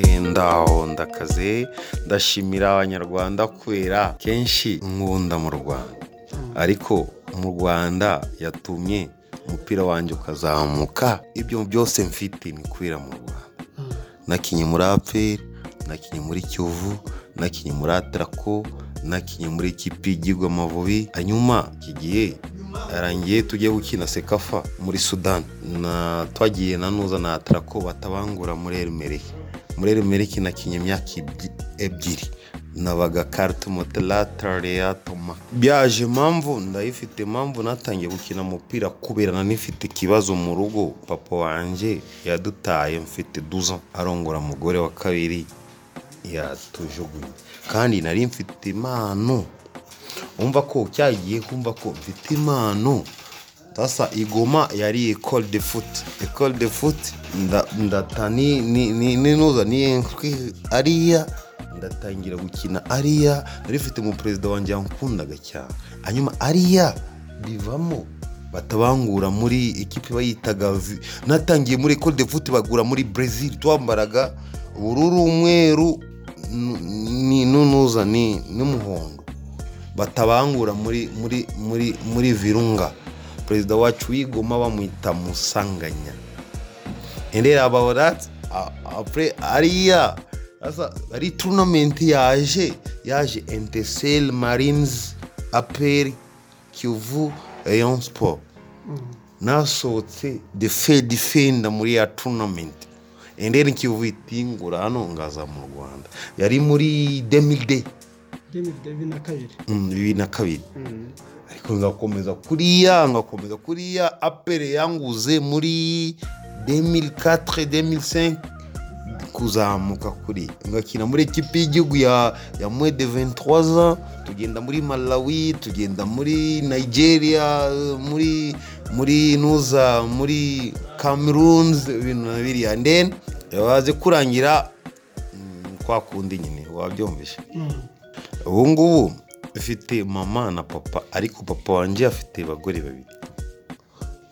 ndaho ndakaze ndashimira abanyarwanda kubera kenshi nkunda mu rwanda. Ariko mu rwanda yatumye umupira wanjye ukazamuka ibyo byose mfite ni kubera mu rwanda. Nakinye muri aperi nakinye muri kivu nakinye muri atarako nakinye muri ikipe y'igihugu amavubi hanyuma iki gihe yarangiye tujye gukina sekafa muri sudani twagiye na nuza na atarako batabangura muri erimerike muri erimerike nakinye imyaka ebyiri. Nabaga karite moteratare yatoma byaje impamvu ndayifite impamvu natangiye gukina umupira kubera nanifite ikibazo mu rugo. Papa wanjye yadutaye mfite duza arongora umugore wa kabiri yatujugunye. Kandi nari mfite impano. Wumva ko cyagiye kumva ko mfite impano. Sasa igoma yari ekole de futi ekole de futi ndata ninuza ni ariya ndatangira gukina ariya nari mfite umuperezida wanjye yankundaga cyane. Hanyuma ariya bivamo batabangura muri ekipi bayitaga natangiye muri ekole de futi bagura muri brezil twambaraga ubururu umweru n'unuza n'umuhondo batabangura muri muri muri muri virunga. Perezida wacu w'igoma bamwita musanganya. Ababorati apure ariya ari turunamenti yaje yaje enteseri marinizi aperi kivu rayon siporo nasohotse defe defenda muri ya turunamenti endera kivu itingura hano ngaza mu rwanda. Yari muri demide bibiri na kabiri ariko ngakomeza kuriya ngakomeza kuriya apere yanguze muri demiri katire demiri senke kuzamuka kuri ngakina muri ekipi y'igihugu ya ya mwede ventwaza tugenda muri malawi tugenda muri nigeria muri muri nuza muri cameroons ibintu na biriya. Ndeni baze kurangira kwa kundi nyine wabyumvishe ubu ngubu mfite mama na papa ariko papa wanjye afite abagore babiri.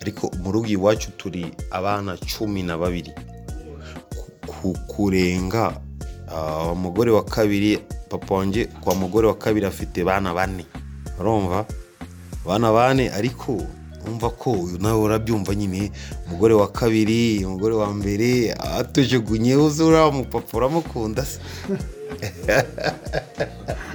Ariko mu rugo iwacu turi abana cumi na babiri. Kurenga umugore wa kabiri papa wanjye kwa mugore wa kabiri afite bana bane. Urumva? Bana bane ariko wumva ko nawe urabyumva nyine. Umugore wa kabiri umugore wa mbere atujugunye uzi uriya mupapa uramukunda se.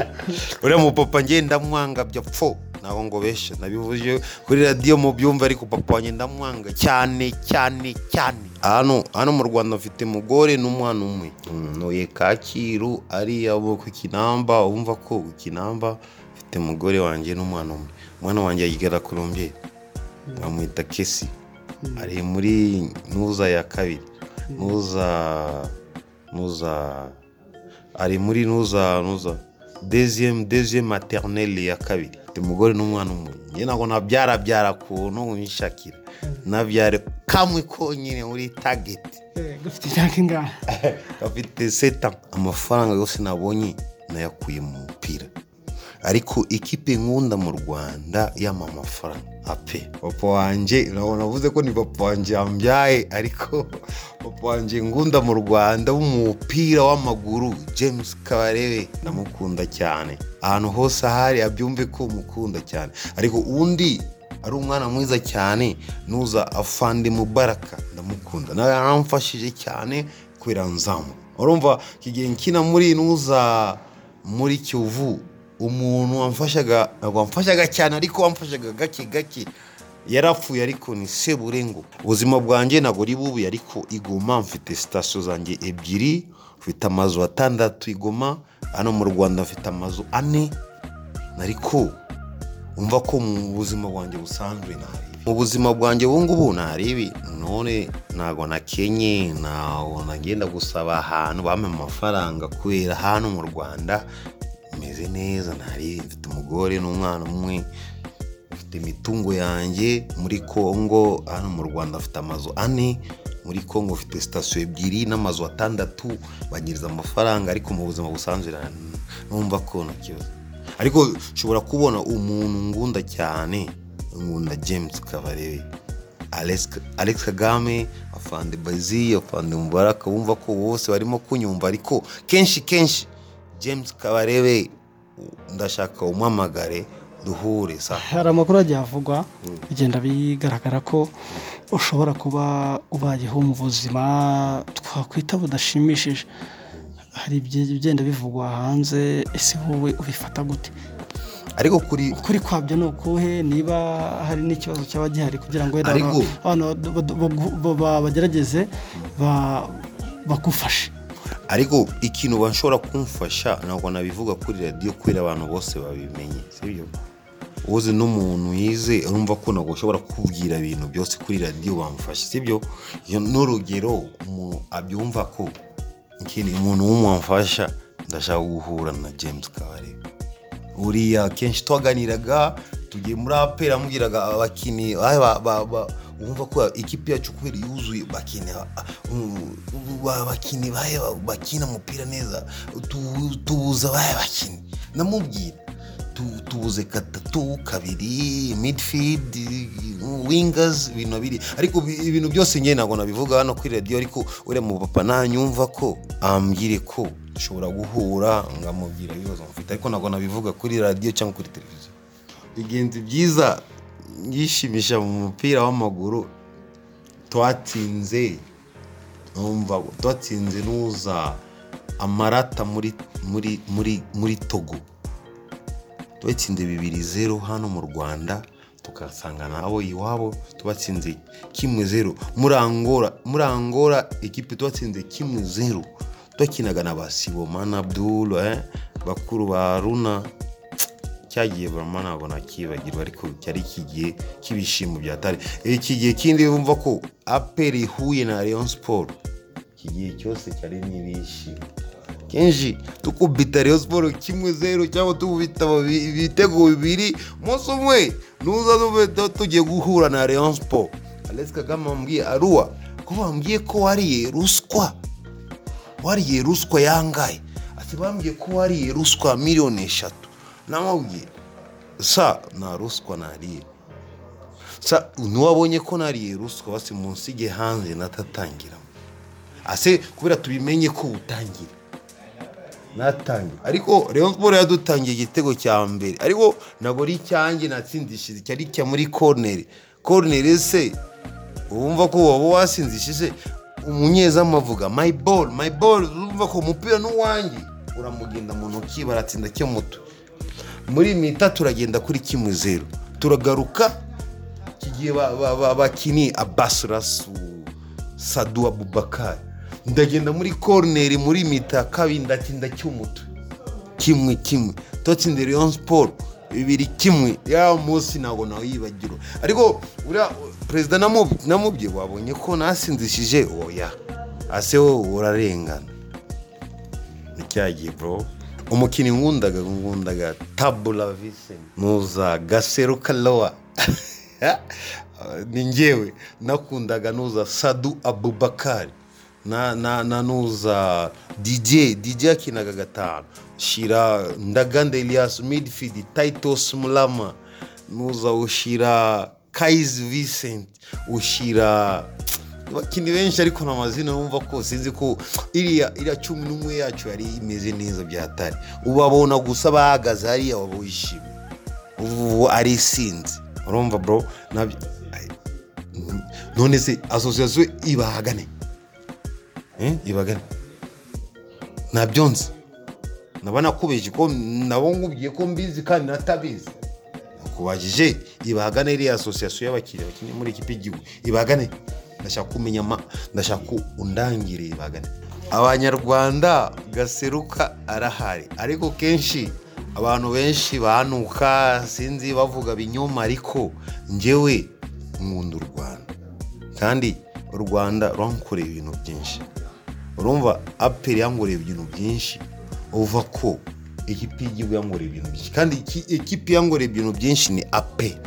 uriya mupapa ngenda mwanga bya pfo ntabwo ngo beshe nabivuje kuri radiyo mu byumva ariko papa wanjye ndamwanga cyane cyane cyane. Hano hano mu rwanda mfite umugore n'umwana umwe. Ntuye kacyiru ariya ku kinamba wumva ko ku kinamba mfite umugore wanjye n'umwana umwe. Umwana wanjye yigera korombye bamwita kesi. Ari muri ntuza ya kabiri. Ntuza ntuza ari muri ntuza ntuza. Deziyemu deziyemu materineri ya kabiri. Umugore n'umwana umwe. Njye ntabwo nabyara byara kuntu wishakira nabyare kamwe konyine muri tageti gafite imyaka ingana gafite seta amafaranga yose nabonye nayakuye mu mupira. Ariko ikipe nkunda mu rwanda yama amafaranga ape papa wanjye navuze ko ni papa wanjye yambyaye ariko papa wanjye ngunda mu rwanda w'umupira w'amaguru james kabarebe ndamukunda cyane. Ahantu hose ahari abyumve ko mukunda cyane. Ariko undi ari umwana mwiza cyane nuza afande mubaraka ndamukunda. Nawe yaramfashije cyane kubera nzamu. Urumva kigihe nkina muri nuza muri kivu umuntu wamfashaga ntabwo wamfashaga cyane ariko wamfashaga gake gake. Yarapfuye ariko ni seburengo ubuzima bwanjye ntabwo ari bubi ariko igoma mfite sitasiyo zanjye ebyiri mfite amazu atandatu igoma hano mu rwanda mfite amazu ane. Ariko wumva ko mu buzima bwanjye busanzwe ntaribi mu buzima bwanjye ubu ngubu ntaribi none ntabwo nakenye ntabwo nagenda gusaba ahantu bampa amafaranga kubera hano mu rwanda. Meze neza ntari mfite umugore n'umwana umwe mfite imitungo yanjye muri congo hano mu rwanda afite amazu ane muri congo mfite sitasiyo ebyiri n'amazu atandatu banyiriza amafaranga ariko mu buzima busanzwe numva ko nta kibazo. Ariko ushobora kubona umuntu ngunda cyane nkunda james kabarebe. Alex kagame afande bazi afande mubaraka wumva ko bose barimo kunyumva ariko kenshi kenshi james kabarebe ndashaka umamagare duhure sa. Hari amakuru agiye avugwa bigenda bigaragara ko ushobora kuba ubayeho mu buzima twakwita budashimishije. Hari ibigenda bivugwa hanze ese wowe ubifata gute? Ariko kuri ukuri kwabyo ni ukuhe? Niba hari n'ikibazo cyaba gihari kugira ngo wenda abantu bagerageze ba- bagufashe ariko ikintu bashobora kumfasha ntabwo nabivuga kuri radiyo kubera abantu bose babimenye sibyo? Uzi n'umuntu yize urumva ko ntabwo ushobora kukubwira ibintu byose kuri radiyo bamufashe sibyo? N'urugero umuntu abyumva ko umuntu w'umwamfasha ndashaka guhura na james kabarebe uriya kenshi twaganiraga tugiye muri aperi amubwiraga abakinnyi ba- ba- ba- ba- wumva ko ikipe yacu kubera yuzuye abakinnyi bakina umupira neza tu- tubuza bahe bakinnyi ndamubwira tu- tubuze gatatu kabiri midfield wingers ibintu biri ariko bi- ibintu byose njye ntabwo nabivuga hano kuri radiyo ariko uriya mu papa nanyumva ko ambwire ko dushobora guhura ngamubwira ibibazo mfite. Ariko ntabwo nabivuga kuri radiyo cyangwa kuri televiziyo. Bigenzi byiza yishimisha mu mupira w'amaguru twatsinze numva twatsinze n'uza amarata muri muri muri muri togo. Twatsinze bibiri zeru hano mu rwanda tugasanga nabo iwabo tubatsinze kimwe zeru muri angora muri angora ekipe twatsinze kimwe zeru twakinaga na ba sibomana abdul eh, bakuru ba runa. Cyagiye burama ntabwo nakibagirwa ariko cyari ikigihe cy'ibishimo bya tare. Iki gihe kindi bumva ko aperi ihuye na leon sport. Iki gihe cyose cyari n'ibishimo. Kenshi tukubita Rayon Sport kimwe zeru cyangwa tukubita babi- ibitego bibiri umunsi umwe nuza tugiye guhura na Rayon Sport. Alex Kagame wambwiye aruwa ko bambwiye ko wariye ruswa wariye ruswa yangaye. Ati bambwiye ko wariye ruswa miliyoni eshatu. Namubwiye sa nta ruswa nariye sa ntiwabonye ko nariye ruswa basi munsige hanze natatangiramo ase kubera tubimenye ko utangira. Natangiye ariko Rayon Sport yadutangiye igitego cya mbere. Ariko ntabwo ari icyanjye natsindishije cyari icya muri corner. Corner se wumva ko waba wasinzishije umunyezamu avuga my ball my ball. Ko umupira n'uwanjye uramugenda mu ntoki baratsinda cyo muto muri mita turagenda kuri kimwe zeru turagaruka kigiye bakini abasirasu sadu abubakari ndagenda muri koroneri muri mita kabiri ndatinda cy'umutu kimwe kimwe. Tutsinze Rayon Sport bibiri kimwe. Ya munsi ntabwo nawe yibagirwa ariko uriya perezida namu- namubye wabonye ko nasinzishije? Oya. Ase wowe urarengana. Nicyagiye bro. Umukinnyi nkundaga nkundaga tabula vise nuza gaseruka lowa ni njyewe. Nakundaga nuza sadu abubakari na na na nuza dj dj akinaga gatanu. Shira ndaganda elias midfield titus mulama. Nuza ushira kaiz vincent ushira abakinnyi benshi ariko nta mazina numva ko sinzi ko iriya iriya cumi n'umwe yacu yari imeze neza byatari ubabona gusa bahagaze hariya waba wishimye. Ubu ari isinzi urumva bro? Nabyo none se asosiyasiyo ibahagane. Eh, ibagane ntabyo nzi. Naba nakubeshye ko nabo nkubwiye ko mbizi kandi natabizi. Nakubajije ibagane iriya asosiyasiyo y'abakiriya bakinnye muri ikipe y'igihugu. Ibagane ndashaka kumenya ama ndashaka ko undangire ibagane abanyarwanda gaseruka arahari. Ariko kenshi abantu benshi banuka sinzi bavuga binyoma ariko njyewe nkunda u rwanda. Kandi u rwanda rwankoreye ibintu byinshi. Urumva aperi yankoreye ibintu byinshi uva ko ikipe y'igihugu yankoreye ibintu byinshi. Kandi ikipe yankoreye ibintu byinshi ni ape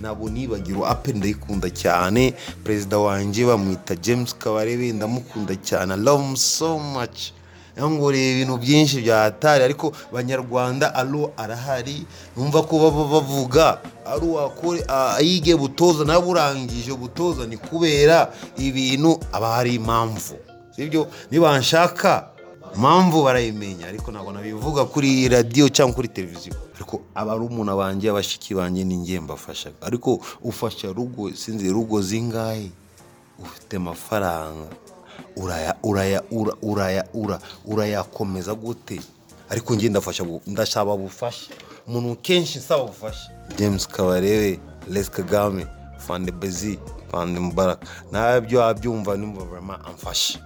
ntabwo nibagirwa ape ndayikunda cyane. Perezida wanjye bamwita james kabarebe. Ndamukunda cyane. Love so much. Yangoreye ibintu byinshi bya hatari ariko banyarwanda alo arahari. Numva ko baba bavuga ari uwakore ayige butoza nawe urangije butoza ni kubera ibintu aba hari impamvu. Sibyo nibanshaka impamvu barayimenya ariko ntabwo nabivuga kuri radiyo cyangwa kuri televiziyo. Ariko abarumuna banjye abashiki banjye ni njye mbafasha. Ariko ufasha rugo sinzi rugo zingahe? Ufite amafaranga. Uraya uraya ura uraya ura urayakomeza gute? Ariko njye ndafasha ndashaba bufasha. Umuntu kenshi nsaba bufasha james kabarebe les kagame fande bezi fande mubaraka. Nabyo abyumva numva amfasha